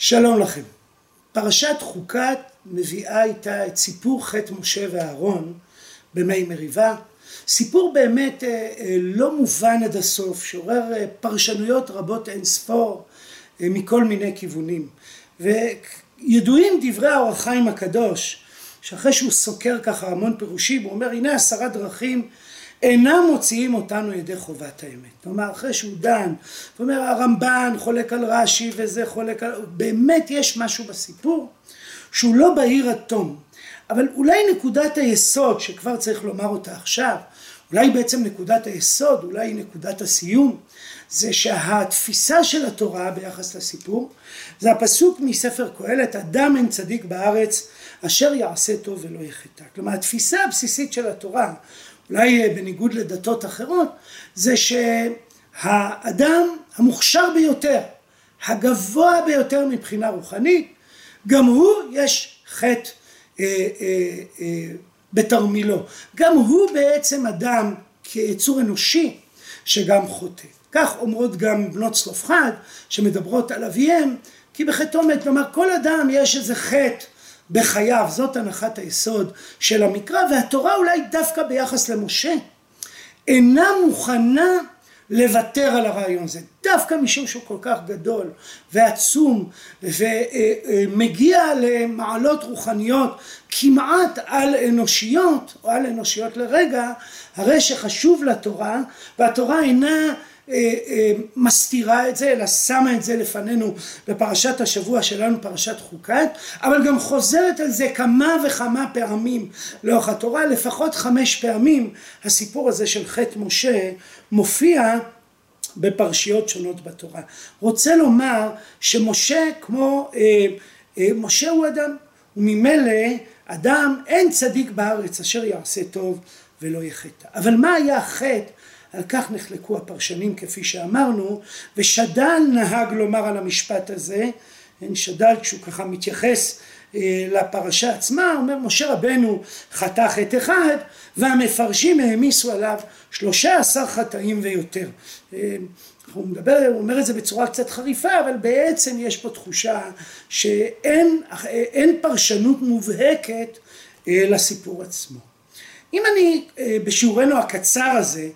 שלום לכם. פרשת חוקת מביאה איתה את סיפור חטא משה ואהרון במי מריבה. סיפור באמת לא מובן עד הסוף, שעורר פרשנויות רבות אין ספור מכל מיני כיוונים. וידועים דברי האור החיים הקדוש, שאחרי שהוא סוקר ככה המון פירושים, הוא אומר הנה עשרה דרכים אינם מוציאים אותנו ידי חובת האמת. כלומר אחרי שהוא דן, הוא אומר הרמב"ן חולק על רש"י וזה חולק על... באמת יש משהו בסיפור שהוא לא בהיר עד תום. אבל אולי נקודת היסוד שכבר צריך לומר אותה עכשיו, אולי בעצם נקודת היסוד, אולי נקודת הסיום, זה שהתפיסה של התורה ביחס לסיפור זה הפסוק מספר קהלת אדם אין צדיק בארץ אשר יעשה טוב ולא יחטא. כלומר התפיסה הבסיסית של התורה אולי בניגוד לדתות אחרות, זה שהאדם המוכשר ביותר, הגבוה ביותר מבחינה רוחנית, גם הוא יש חטא אה, אה, אה, בתרמילו. גם הוא בעצם אדם כיצור אנושי שגם חוטא. כך אומרות גם בנות צלופחד שמדברות על אביהם, כי בחטאו מת, כלומר כל אדם יש איזה חטא בחייו, זאת הנחת היסוד של המקרא, והתורה אולי דווקא ביחס למשה אינה מוכנה לוותר על הרעיון הזה, דווקא משום שהוא כל כך גדול ועצום ומגיע למעלות רוחניות כמעט על אנושיות או על אנושיות לרגע, הרי שחשוב לתורה והתורה אינה מסתירה את זה אלא שמה את זה לפנינו בפרשת השבוע שלנו פרשת חוקת אבל גם חוזרת על זה כמה וכמה פעמים לאורך התורה לפחות חמש פעמים הסיפור הזה של חטא משה מופיע בפרשיות שונות בתורה. רוצה לומר שמשה כמו אה, אה, משה הוא אדם וממילא אדם אין צדיק בארץ אשר יעשה טוב ולא יחטא אבל מה היה החטא על כך נחלקו הפרשנים כפי שאמרנו ושד"ל נהג לומר על המשפט הזה שד"ל כשהוא ככה מתייחס לפרשה עצמה אומר משה רבנו חטא חטא אחד והמפרשים העמיסו עליו שלושה עשר חטאים ויותר הוא מדבר, הוא אומר את זה בצורה קצת חריפה אבל בעצם יש פה תחושה שאין פרשנות מובהקת לסיפור עצמו. אם אני בשיעורנו הקצר הזה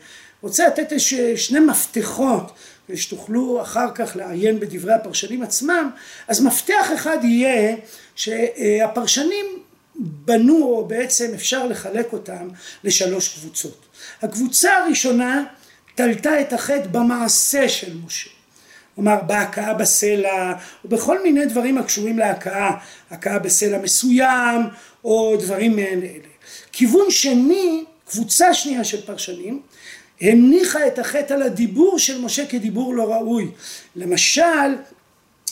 רוצה לתת שני מפתחות שתוכלו אחר כך לעיין בדברי הפרשנים עצמם אז מפתח אחד יהיה שהפרשנים בנו או בעצם אפשר לחלק אותם לשלוש קבוצות. הקבוצה הראשונה תלתה את החטא במעשה של משה. כלומר בהכאה בסלע או בכל מיני דברים הקשורים להכאה הכאה בסלע מסוים או דברים מעין אלה. כיוון שני קבוצה שנייה של פרשנים הניחה את החטא על הדיבור של משה כדיבור לא ראוי. למשל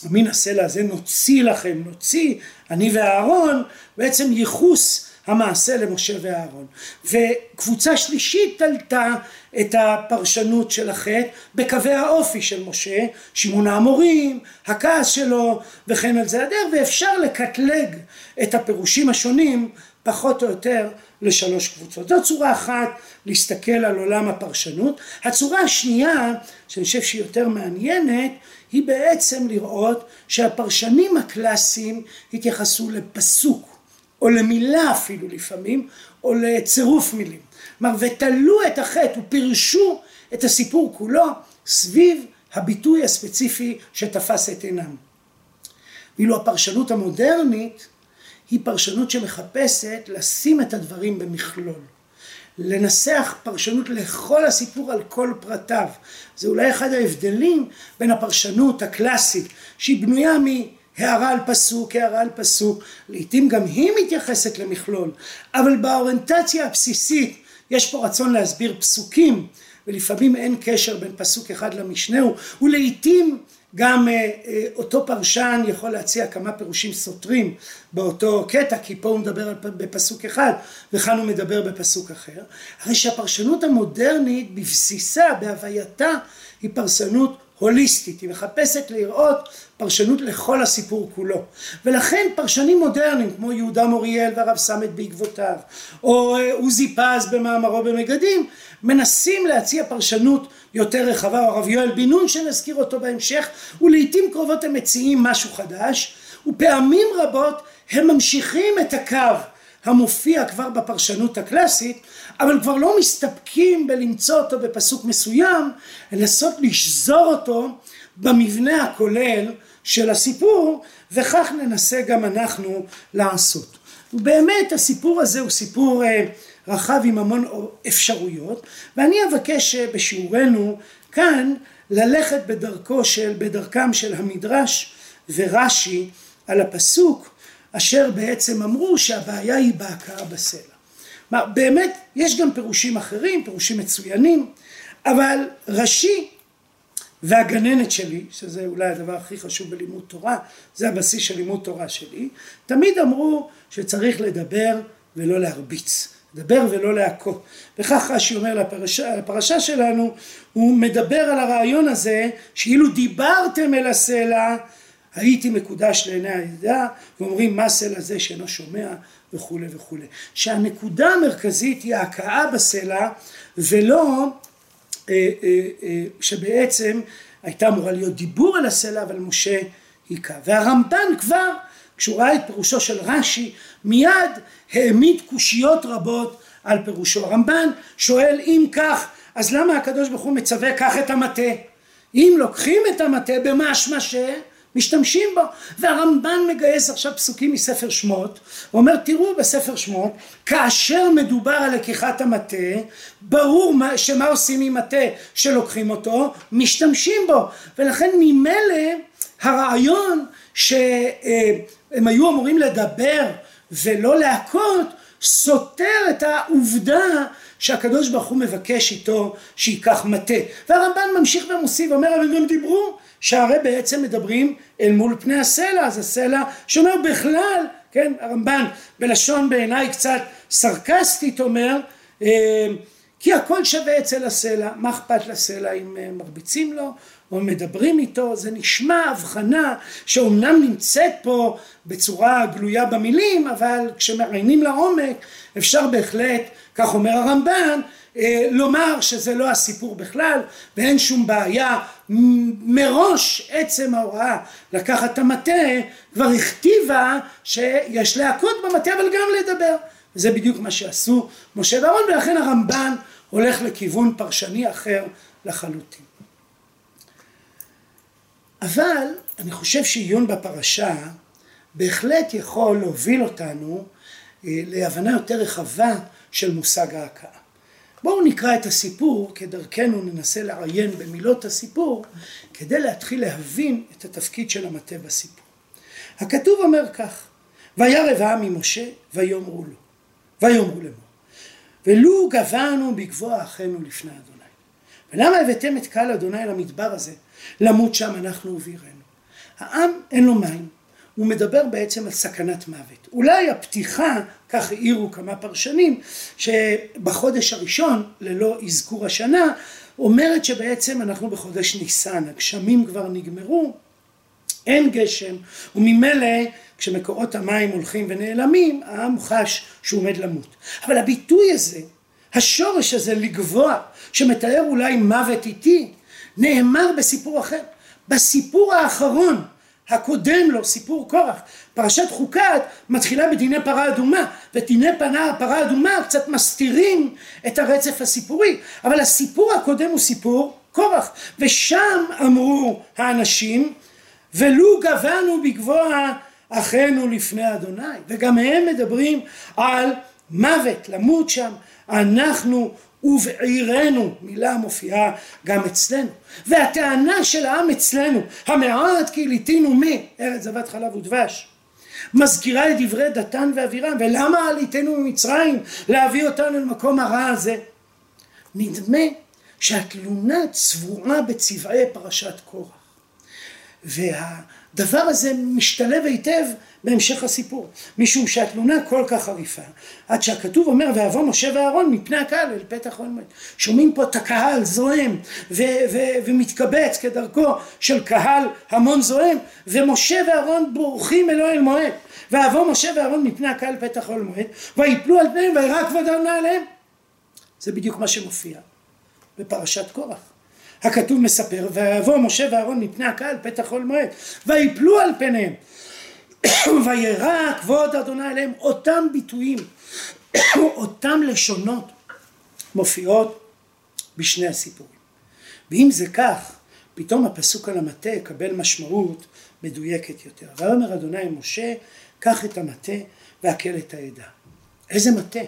מן הסלע הזה נוציא לכם נוציא. אני ואהרון בעצם ייחוס המעשה למשה ואהרון. וקבוצה שלישית תלתה את הפרשנות של החטא בקווי האופי של משה שימון האמורים הכעס שלו וכן על זה. הדרך ואפשר לקטלג את הפירושים השונים פחות או יותר לשלוש קבוצות. זו צורה אחת להסתכל על עולם הפרשנות. הצורה השנייה שאני חושב שהיא יותר מעניינת היא בעצם לראות שהפרשנים הקלאסיים התייחסו לפסוק או למילה אפילו לפעמים או לצירוף מילים. כלומר ותלו את החטא ופירשו את הסיפור כולו סביב הביטוי הספציפי שתפס את עינם. ואילו הפרשנות המודרנית היא פרשנות שמחפשת לשים את הדברים במכלול. לנסח פרשנות לכל הסיפור על כל פרטיו. זה אולי אחד ההבדלים בין הפרשנות הקלאסית שהיא בנויה מהערה על פסוק, הערה על פסוק, לעתים גם היא מתייחסת למכלול, אבל באוריינטציה הבסיסית יש פה רצון להסביר פסוקים ולפעמים אין קשר בין פסוק אחד למשנהו ולעתים גם אותו פרשן יכול להציע כמה פירושים סותרים באותו קטע כי פה הוא מדבר בפסוק אחד וכאן הוא מדבר בפסוק אחר. הרי שהפרשנות המודרנית בבסיסה בהווייתה היא פרשנות הוליסטית, היא מחפשת לראות פרשנות לכל הסיפור כולו. ולכן פרשנים מודרניים כמו יהודה מוריאל והרב סמט בעקבותיו, או עוזי פז במאמרו במגדים, מנסים להציע פרשנות יותר רחבה, או הרב יואל בן נון שנזכיר אותו בהמשך, ולעיתים קרובות הם מציעים משהו חדש, ופעמים רבות הם ממשיכים את הקו המופיע כבר בפרשנות הקלאסית, אבל כבר לא מסתפקים בלמצוא אותו בפסוק מסוים, לנסות לשזור אותו במבנה הכולל של הסיפור, וכך ננסה גם אנחנו לעשות. ובאמת הסיפור הזה הוא סיפור רחב עם המון אפשרויות, ואני אבקש בשיעורנו כאן ללכת בדרכו של, בדרכם של המדרש ורש"י על הפסוק אשר בעצם אמרו שהבעיה היא בהכאה בסלע. באמת יש גם פירושים אחרים, פירושים מצוינים, אבל רש"י והגננת שלי, שזה אולי הדבר הכי חשוב בלימוד תורה, זה הבסיס של לימוד תורה שלי, תמיד אמרו שצריך לדבר ולא להרביץ, לדבר ולא להכות. וכך רש"י אומר לפרשה, לפרשה שלנו, הוא מדבר על הרעיון הזה, שאילו דיברתם אל הסלע, הייתי מקודש לעיני העדה, ואומרים מה סלע זה שאינו שומע וכולי וכולי. שהנקודה המרכזית היא ההכאה בסלע, ולא אה, אה, אה, שבעצם הייתה אמורה להיות דיבור על הסלע, אבל משה היכה. והרמב"ן כבר, כשהוא ראה את פירושו של רש"י, מיד העמיד קושיות רבות על פירושו. הרמב"ן שואל אם כך, אז למה הקדוש ברוך הוא מצווה קח את המטה? אם לוקחים את המטה במשמע ש... משתמשים בו. והרמב"ן מגייס עכשיו פסוקים מספר שמות הוא אומר תראו בספר שמות כאשר מדובר על לקיחת המטה ברור מה, שמה עושים עם מטה שלוקחים אותו משתמשים בו. ולכן ממילא הרעיון שהם היו אמורים לדבר ולא להכות סותר את העובדה שהקדוש ברוך הוא מבקש איתו שייקח מטה. והרמב"ן ממשיך ומוסיף ואומר אבל הם דיברו שהרי בעצם מדברים אל מול פני הסלע, אז הסלע שאומר בכלל, כן, הרמב"ן בלשון בעיניי קצת סרקסטית אומר, אה, כי הכל שווה אצל הסלע, מה אכפת לסלע אם אה, מרביצים לו או מדברים איתו, זה נשמע הבחנה שאומנם נמצאת פה בצורה גלויה במילים, אבל כשמעיינים לעומק אפשר בהחלט, כך אומר הרמב"ן, אה, לומר שזה לא הסיפור בכלל ואין שום בעיה מראש עצם ההוראה לקחת את המטה כבר הכתיבה שיש להכות במטה אבל גם לדבר וזה בדיוק מה שעשו משה ואהרון ולכן הרמב"ן הולך לכיוון פרשני אחר לחלוטין. אבל אני חושב שעיון בפרשה בהחלט יכול להוביל אותנו אה, להבנה יותר רחבה של מושג ההכאה. בואו נקרא את הסיפור, כדרכנו ננסה לעיין במילות הסיפור, כדי להתחיל להבין את התפקיד של המטה בסיפור. הכתוב אומר כך, וירא העם ממשה ויאמרו לו, ויאמרו לאמור, ולו גבענו בגבוה אחינו לפני אדוני. ולמה הבאתם את קהל אדוני למדבר הזה, למות שם אנחנו ובירנו. העם אין לו מים, הוא מדבר בעצם על סכנת מוות. אולי הפתיחה, כך העירו כמה פרשנים, שבחודש הראשון, ללא אזכור השנה, אומרת שבעצם אנחנו בחודש ניסן, הגשמים כבר נגמרו, אין גשם, וממילא כשמקורות המים הולכים ונעלמים, העם חש שהוא עומד למות. אבל הביטוי הזה, השורש הזה לגבוה, שמתאר אולי מוות איטי, נאמר בסיפור אחר. בסיפור האחרון הקודם לו, סיפור קורח, פרשת חוקת מתחילה בדיני פרה אדומה, ודיני פנה פרה אדומה קצת מסתירים את הרצף הסיפורי, אבל הסיפור הקודם הוא סיפור קורח, ושם אמרו האנשים, ולו גבנו בגבוה אחינו לפני אדוני, וגם הם מדברים על מוות, למות שם, אנחנו ובעירנו, מילה מופיעה גם אצלנו. והטענה של העם אצלנו, המעט כי עליתינו מארץ זבת חלב ודבש, מזכירה את דברי דתן ואבירם, ולמה עליתנו ממצרים להביא אותנו למקום הרע הזה? נדמה שהתלונה צבועה בצבעי פרשת קורח. והדבר הזה משתלב היטב בהמשך הסיפור, משום שהתלונה כל כך חריפה, עד שהכתוב אומר ויבוא משה ואהרון מפני הקהל אל פתח אוהל מועד. שומעים פה את הקהל זועם ו- ו- ומתקבץ כדרכו של קהל המון זועם, ומשה ואהרון בורחים אל אוהל מועד. ויבוא משה ואהרון מפני הקהל פתח אוהל מועד, ויפלו על פניהם וירא כבוד אדוני עליהם. זה בדיוק מה שמופיע בפרשת קורח. הכתוב מספר ויבוא משה ואהרון מפני הקהל פתח אוהל מועד ויפלו על פניהם וירא כבוד אדוני עליהם אותם ביטויים אותם לשונות מופיעות בשני הסיפורים. ואם זה כך פתאום הפסוק על המטה יקבל משמעות מדויקת יותר. ויאמר אדוני משה קח את המטה והקל את העדה. איזה מטה?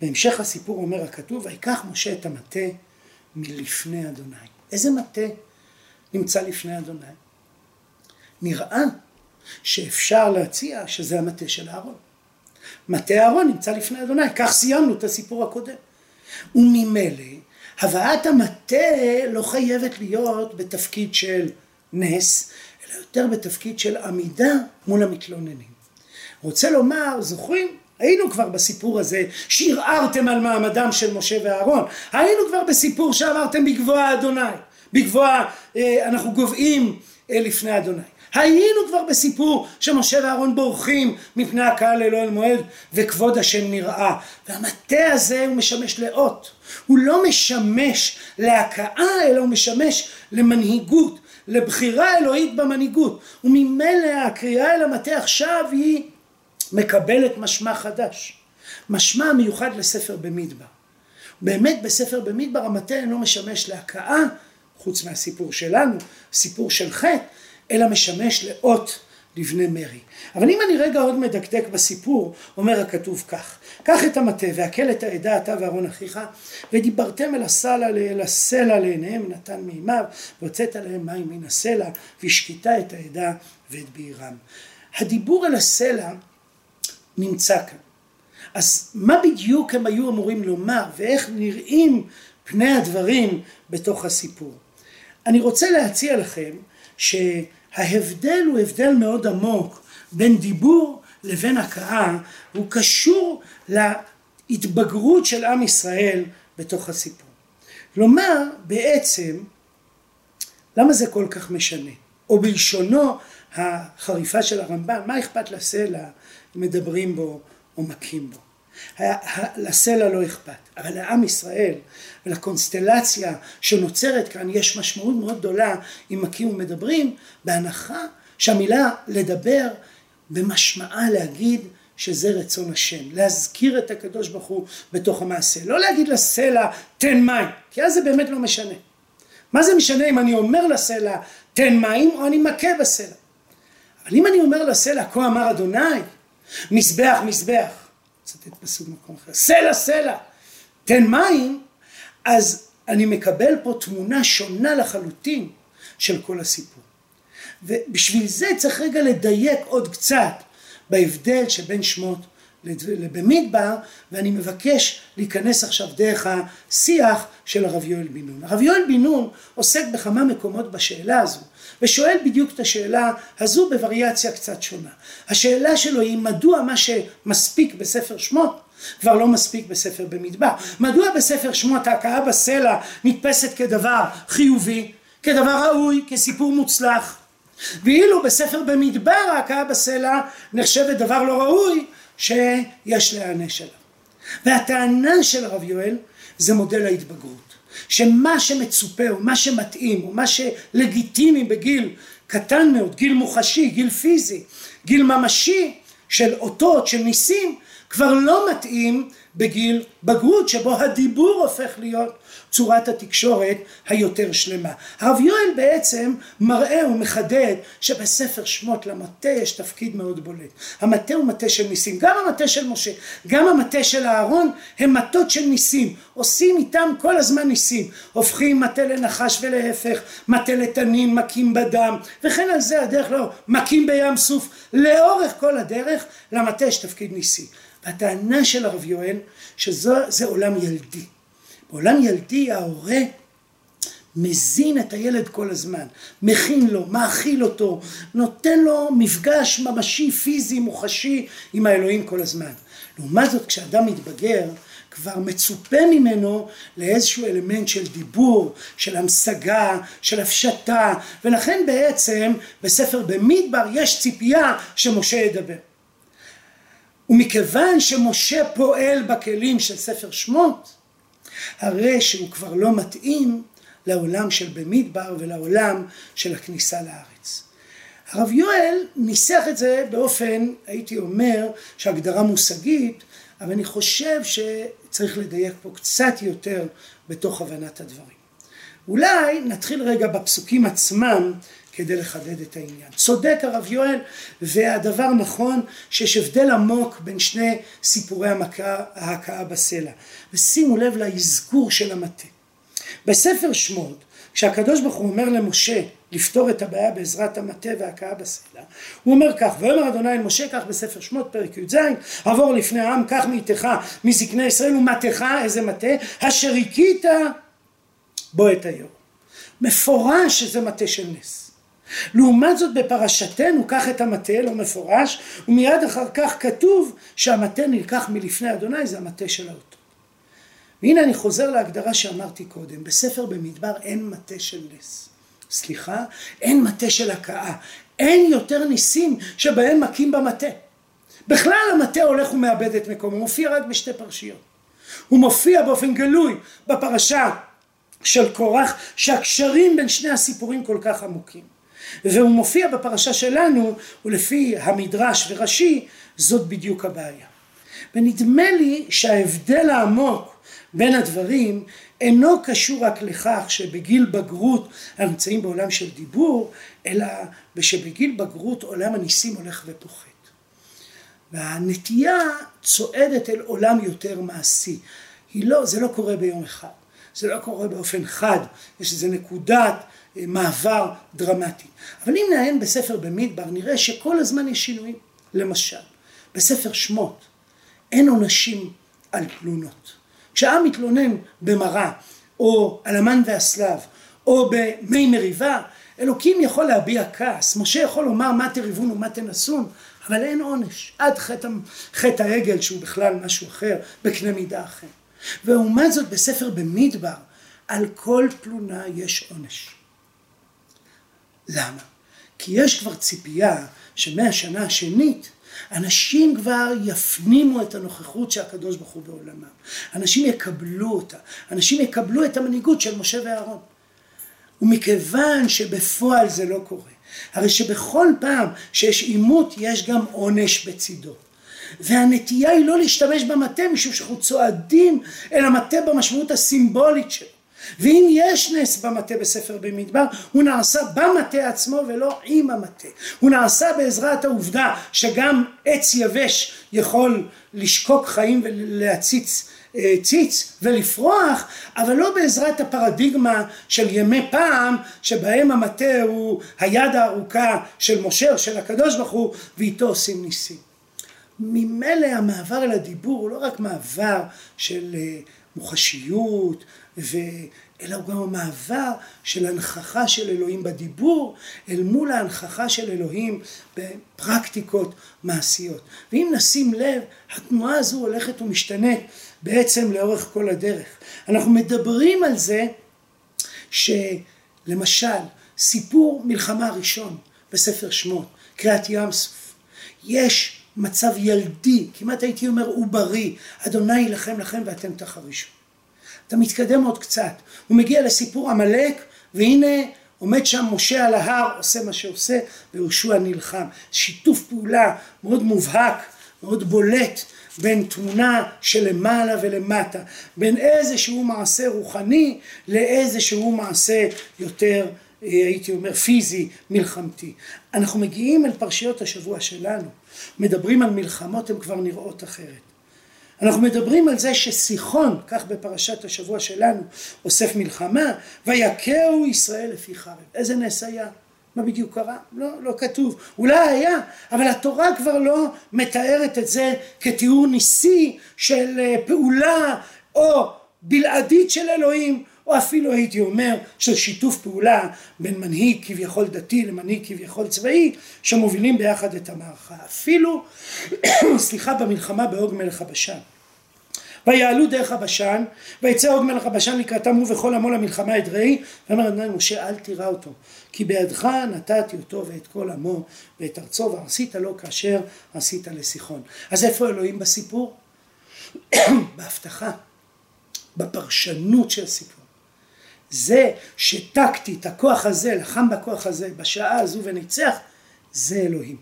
בהמשך הסיפור אומר הכתוב ויקח משה את המטה מלפני אדוני איזה מטה נמצא לפני אדוני נראה שאפשר להציע שזה המטה של אהרון. מטה אהרון נמצא לפני אדוני, כך סיימנו את הסיפור הקודם. וממילא הבאת המטה לא חייבת להיות בתפקיד של נס, אלא יותר בתפקיד של עמידה מול המתלוננים. רוצה לומר, זוכרים? היינו כבר בסיפור הזה שערערתם על מעמדם של משה ואהרון, היינו כבר בסיפור שאמרתם בגבוה אדוני, בגבוה אה, אנחנו גובעים אה, לפני אדוני. היינו כבר בסיפור שמשה ואהרון בורחים מפני הקהל אל אוהל מועד וכבוד השם נראה. והמטה הזה הוא משמש לאות. הוא לא משמש להכאה אלא הוא משמש למנהיגות לבחירה אלוהית במנהיגות. וממילא הקריאה אל המטה עכשיו היא מקבלת משמע חדש משמע מיוחד לספר במדבר באמת בספר במדבר המטה אינו משמש להכאה חוץ מהסיפור שלנו סיפור של חטא אלא משמש לאות לבני מרי. אבל אם אני רגע עוד מדקדק בסיפור, אומר הכתוב כך: קח את המטה והקל את העדה אתה ואהרון אחיך ודיברתם אל הסלע אל הסלע לעיניהם נתן מימיו והוצאת עליהם מים מן הסלע והשקיטה את העדה ואת בעירם. הדיבור אל הסלע נמצא כאן. אז מה בדיוק הם היו אמורים לומר ואיך נראים פני הדברים בתוך הסיפור. אני רוצה להציע לכם שההבדל הוא הבדל מאוד עמוק בין דיבור לבין הכאה, הוא קשור להתבגרות של עם ישראל בתוך הסיפור. כלומר, בעצם, למה זה כל כך משנה? או בלשונו החריפה של הרמב"ם, מה אכפת לסלע מדברים בו או מכים בו? לסלע לא אכפת, אבל לעם ישראל ולקונסטלציה שנוצרת כאן יש משמעות מאוד גדולה אם מכים ומדברים, בהנחה שהמילה לדבר במשמעה להגיד שזה רצון השם, להזכיר את הקדוש ברוך הוא בתוך המעשה, לא להגיד לסלע תן מים, כי אז זה באמת לא משנה. מה זה משנה אם אני אומר לסלע תן מים או אני מכה בסלע? אבל אם אני אומר לסלע כה אמר אדוני, מזבח מזבח. מצטט פסוק במקום אחר, סלע סלע, תן מים, אז אני מקבל פה תמונה שונה לחלוטין של כל הסיפור. ובשביל זה צריך רגע לדייק עוד קצת בהבדל שבין שמות לבמדבר, ואני מבקש להיכנס עכשיו דרך השיח של הרב יואל בן נון. הרב יואל בן נון עוסק בכמה מקומות בשאלה הזו, ושואל בדיוק את השאלה הזו בווריאציה קצת שונה. השאלה שלו היא מדוע מה שמספיק בספר שמות כבר לא מספיק בספר במדבר. מדוע בספר שמות ההכאה בסלע נתפסת כדבר חיובי, כדבר ראוי, כסיפור מוצלח, ואילו בספר במדבר ההכאה בסלע נחשבת דבר לא ראוי שיש להיענש עליו. והטענה של הרב יואל זה מודל ההתבגרות. שמה שמצופה או מה שמתאים או מה שלגיטימי בגיל קטן מאוד, גיל מוחשי, גיל פיזי, גיל ממשי של אותות, של ניסים, כבר לא מתאים בגיל בגרות שבו הדיבור הופך להיות צורת התקשורת היותר שלמה. הרב יואל בעצם מראה ומחדד שבספר שמות למטה יש תפקיד מאוד בולט. המטה הוא מטה של ניסים, גם המטה של משה, גם המטה של אהרון הם מטות של ניסים, עושים איתם כל הזמן ניסים, הופכים מטה לנחש ולהפך, מטה לתנין, מכים בדם, וכן על זה הדרך לא, מכים בים סוף, לאורך כל הדרך למטה יש תפקיד ניסי. הטענה של הרב יואל שזה עולם ילדי. בעולם ילדי ההורה מזין את הילד כל הזמן, מכין לו, מאכיל אותו, נותן לו מפגש ממשי, פיזי, מוחשי עם האלוהים כל הזמן. לעומת זאת כשאדם מתבגר כבר מצופה ממנו לאיזשהו אלמנט של דיבור, של המשגה, של הפשטה, ולכן בעצם בספר במדבר יש ציפייה שמשה ידבר. ומכיוון שמשה פועל בכלים של ספר שמות, הרי שהוא כבר לא מתאים לעולם של במדבר ולעולם של הכניסה לארץ. הרב יואל ניסח את זה באופן, הייתי אומר, שהגדרה מושגית, אבל אני חושב שצריך לדייק פה קצת יותר בתוך הבנת הדברים. אולי נתחיל רגע בפסוקים עצמם כדי לחדד את העניין. צודק הרב יואל והדבר נכון שיש הבדל עמוק בין שני סיפורי המכה, ההכאה בסלע ושימו לב לאזכור של המטה. בספר שמות כשהקדוש ברוך הוא אומר למשה לפתור את הבעיה בעזרת המטה וההכאה בסלע הוא אומר כך ויאמר אדוני אל משה כך בספר שמות פרק י"ז עבור לפני העם קח מאיתך מזקני ישראל ומטך איזה מטה אשר הכית בו את היאור מפורש שזה מטה של נס לעומת זאת בפרשתנו קח את המטה לא מפורש ומיד אחר כך כתוב שהמטה נלקח מלפני אדוני זה המטה של האותות והנה אני חוזר להגדרה שאמרתי קודם בספר במדבר אין מטה של נס. סליחה אין מטה של הכאה. אין יותר ניסים שבהם מכים במטה. בכלל המטה הולך ומאבד את מקומו הוא מופיע רק בשתי פרשיות. הוא מופיע באופן גלוי בפרשה של קורח שהקשרים בין שני הסיפורים כל כך עמוקים והוא מופיע בפרשה שלנו ולפי המדרש ורש"י זאת בדיוק הבעיה. ונדמה לי שההבדל העמוק בין הדברים אינו קשור רק לכך שבגיל בגרות אנחנו נמצאים בעולם של דיבור אלא שבגיל בגרות עולם הניסים הולך ופוחת. והנטייה צועדת אל עולם יותר מעשי. היא לא, זה לא קורה ביום אחד, זה לא קורה באופן חד, יש איזה נקודת מעבר דרמטי. אבל אם נעיין בספר במדבר נראה שכל הזמן יש שינויים. למשל, בספר שמות אין עונשים על תלונות. כשהעם מתלונן במראה או על המן והסלב או במי מריבה אלוקים יכול להביע כעס, משה יכול לומר מה תריבון ומה תנסון אבל אין עונש עד חטא, חטא העגל שהוא בכלל משהו אחר בקנה מידה אחר. ולעומת זאת בספר במדבר על כל תלונה יש עונש. למה? כי יש כבר ציפייה שמהשנה השנית אנשים כבר יפנימו את הנוכחות של הקדוש ברוך הוא בעולמם. אנשים יקבלו אותה. אנשים יקבלו את המנהיגות של משה ואהרון. ומכיוון שבפועל זה לא קורה, הרי שבכל פעם שיש עימות יש גם עונש בצידו. והנטייה היא לא להשתמש במטה משום שאנחנו צועדים אל המטה במשמעות הסימבולית שלו. ואם יש נס במטה בספר במדבר הוא נעשה במטה עצמו ולא עם המטה. הוא נעשה בעזרת העובדה שגם עץ יבש יכול לשקוק חיים ולהציץ אה, ציץ ולפרוח אבל לא בעזרת הפרדיגמה של ימי פעם שבהם המטה הוא היד הארוכה של משה של הקדוש ברוך הוא ואיתו עושים ניסים. ממילא המעבר אל הדיבור הוא לא רק מעבר של אה, מוחשיות ו... אלא הוא גם המעבר של הנכחה של אלוהים בדיבור אל מול ההנכחה של אלוהים בפרקטיקות מעשיות. ואם נשים לב, התנועה הזו הולכת ומשתנית בעצם לאורך כל הדרך. אנחנו מדברים על זה שלמשל סיפור מלחמה ראשון בספר שמות, קריאת ים סוף, יש מצב ילדי, כמעט הייתי אומר עוברי, אדוני יילחם לכם ואתם תחרישו. אתה מתקדם עוד קצת, הוא מגיע לסיפור עמלק והנה עומד שם משה על ההר עושה מה שעושה ויהושע נלחם, שיתוף פעולה מאוד מובהק, מאוד בולט בין תמונה שלמעלה ולמטה, בין איזשהו מעשה רוחני לאיזשהו מעשה יותר אה, הייתי אומר פיזי מלחמתי. אנחנו מגיעים אל פרשיות השבוע שלנו, מדברים על מלחמות הן כבר נראות אחרת. אנחנו מדברים על זה שסיחון, כך בפרשת השבוע שלנו, אוסף מלחמה, ויכהו ישראל לפי חרב. איזה נס היה? מה בדיוק קרה? לא, לא כתוב. אולי היה, אבל התורה כבר לא מתארת את זה כתיאור ניסי של אה, פעולה או בלעדית של אלוהים או אפילו הייתי אומר של שיתוף פעולה בין מנהיג כביכול דתי למנהיג כביכול צבאי שמובילים ביחד את המערכה. אפילו סליחה במלחמה באוג מלך הבשן. ויעלו דרך הבשן ויצא אוג מלך הבשן לקראתם הוא וכל עמו למלחמה אדרעי ואמר אדוני משה אל תירא אותו כי בידך נתתי אותו ואת כל עמו ואת ארצו ועשית לו כאשר עשית לסיחון. אז איפה אלוהים בסיפור? בהבטחה בפרשנות של הסיפור זה שטקטית הכוח הזה לחם בכוח הזה בשעה הזו וניצח זה אלוהים.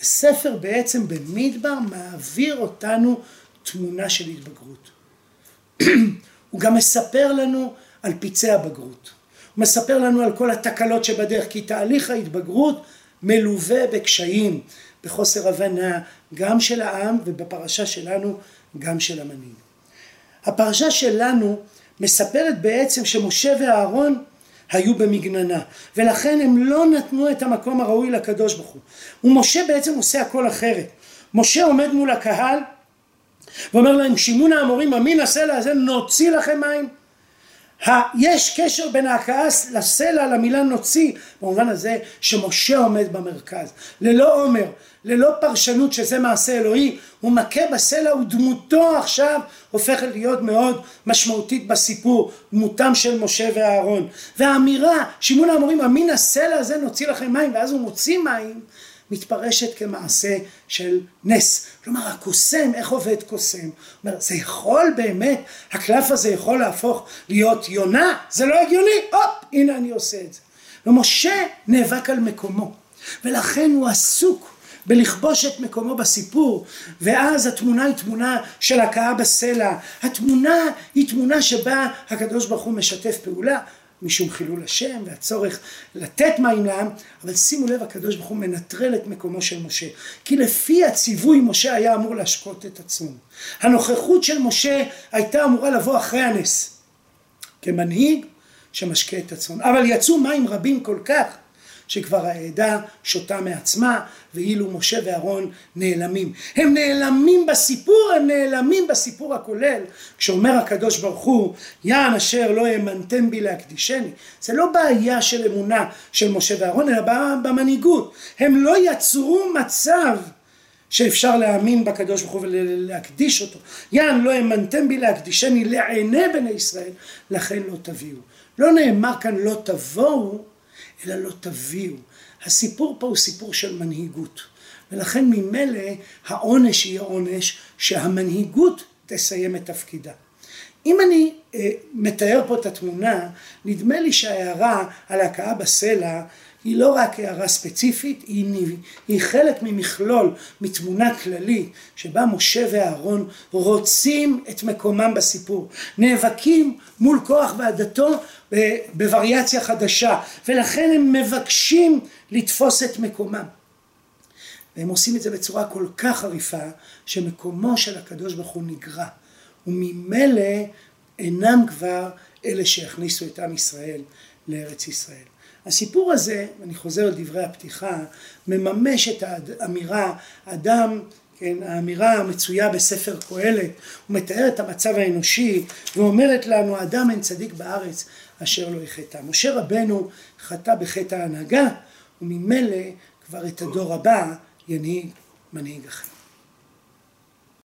הספר בעצם במדבר מעביר אותנו תמונה של התבגרות. הוא גם מספר לנו על פצעי הבגרות. הוא מספר לנו על כל התקלות שבדרך כי תהליך ההתבגרות מלווה בקשיים בחוסר הבנה גם של העם ובפרשה שלנו גם של המנהיג. הפרשה שלנו מספרת בעצם שמשה ואהרון היו במגננה ולכן הם לא נתנו את המקום הראוי לקדוש ברוך הוא. ומשה בעצם עושה הכל אחרת. משה עומד מול הקהל ואומר להם שימון האמורים אמין הסלע הזה נוציא לכם מים יש קשר בין הכעס לסלע למילה נוציא במובן הזה שמשה עומד במרכז. ללא עומר ללא פרשנות שזה מעשה אלוהי הוא מכה בסלע ודמותו עכשיו הופכת להיות מאוד משמעותית בסיפור דמותם של משה ואהרון. והאמירה שימון האמורים אמין הסלע הזה נוציא לכם מים ואז הוא מוציא מים מתפרשת כמעשה של נס. כלומר הקוסם, איך עובד קוסם? אומר, זה יכול באמת, הקלף הזה יכול להפוך להיות יונה? זה לא הגיוני, הופ, הנה אני עושה את זה. ומשה נאבק על מקומו, ולכן הוא עסוק בלכבוש את מקומו בסיפור, ואז התמונה היא תמונה של הכאה בסלע. התמונה היא תמונה שבה הקדוש ברוך הוא משתף פעולה. משום חילול השם והצורך לתת מים לעם, אבל שימו לב הקדוש ברוך הוא מנטרל את מקומו של משה, כי לפי הציווי משה היה אמור להשקות את עצמו. הנוכחות של משה הייתה אמורה לבוא אחרי הנס, כמנהיג שמשקה את עצמו, אבל יצאו מים רבים כל כך שכבר העדה שותה מעצמה ואילו משה ואהרון נעלמים. הם נעלמים בסיפור, הם נעלמים בסיפור הכולל. כשאומר הקדוש ברוך הוא, יען אשר לא האמנתם בי להקדישני. זה לא בעיה של אמונה של משה ואהרון, אלא במנהיגות. הם לא יצרו מצב שאפשר להאמין בקדוש ברוך הוא ולהקדיש אותו. יען לא האמנתם בי להקדישני לעיני בני ישראל, לכן לא תביאו. לא נאמר כאן לא תבואו, אלא לא תביאו. הסיפור פה הוא סיפור של מנהיגות, ולכן ממילא העונש יהיה עונש שהמנהיגות תסיים את תפקידה. אם אני אה, מתאר פה את התמונה, נדמה לי שההערה על הכאה בסלע היא לא רק הערה ספציפית, היא, היא חלק ממכלול, מתמונה כללית, שבה משה ואהרון רוצים את מקומם בסיפור, נאבקים מול כוח ועדתו בווריאציה חדשה, ולכן הם מבקשים לתפוס את מקומם. והם עושים את זה בצורה כל כך חריפה, שמקומו של הקדוש ברוך הוא נגרע, וממילא אינם כבר אלה שיכניסו את עם ישראל לארץ ישראל. הסיפור הזה, אני חוזר לדברי הפתיחה, מממש את האמירה, אדם, כן, האמירה המצויה בספר קהלת, הוא מתאר את המצב האנושי ואומרת לנו, אדם אין צדיק בארץ אשר לא יחטא. משה רבנו חטא בחטא ההנהגה, וממילא כבר את הדור הבא ינהיג מנהיג אחר.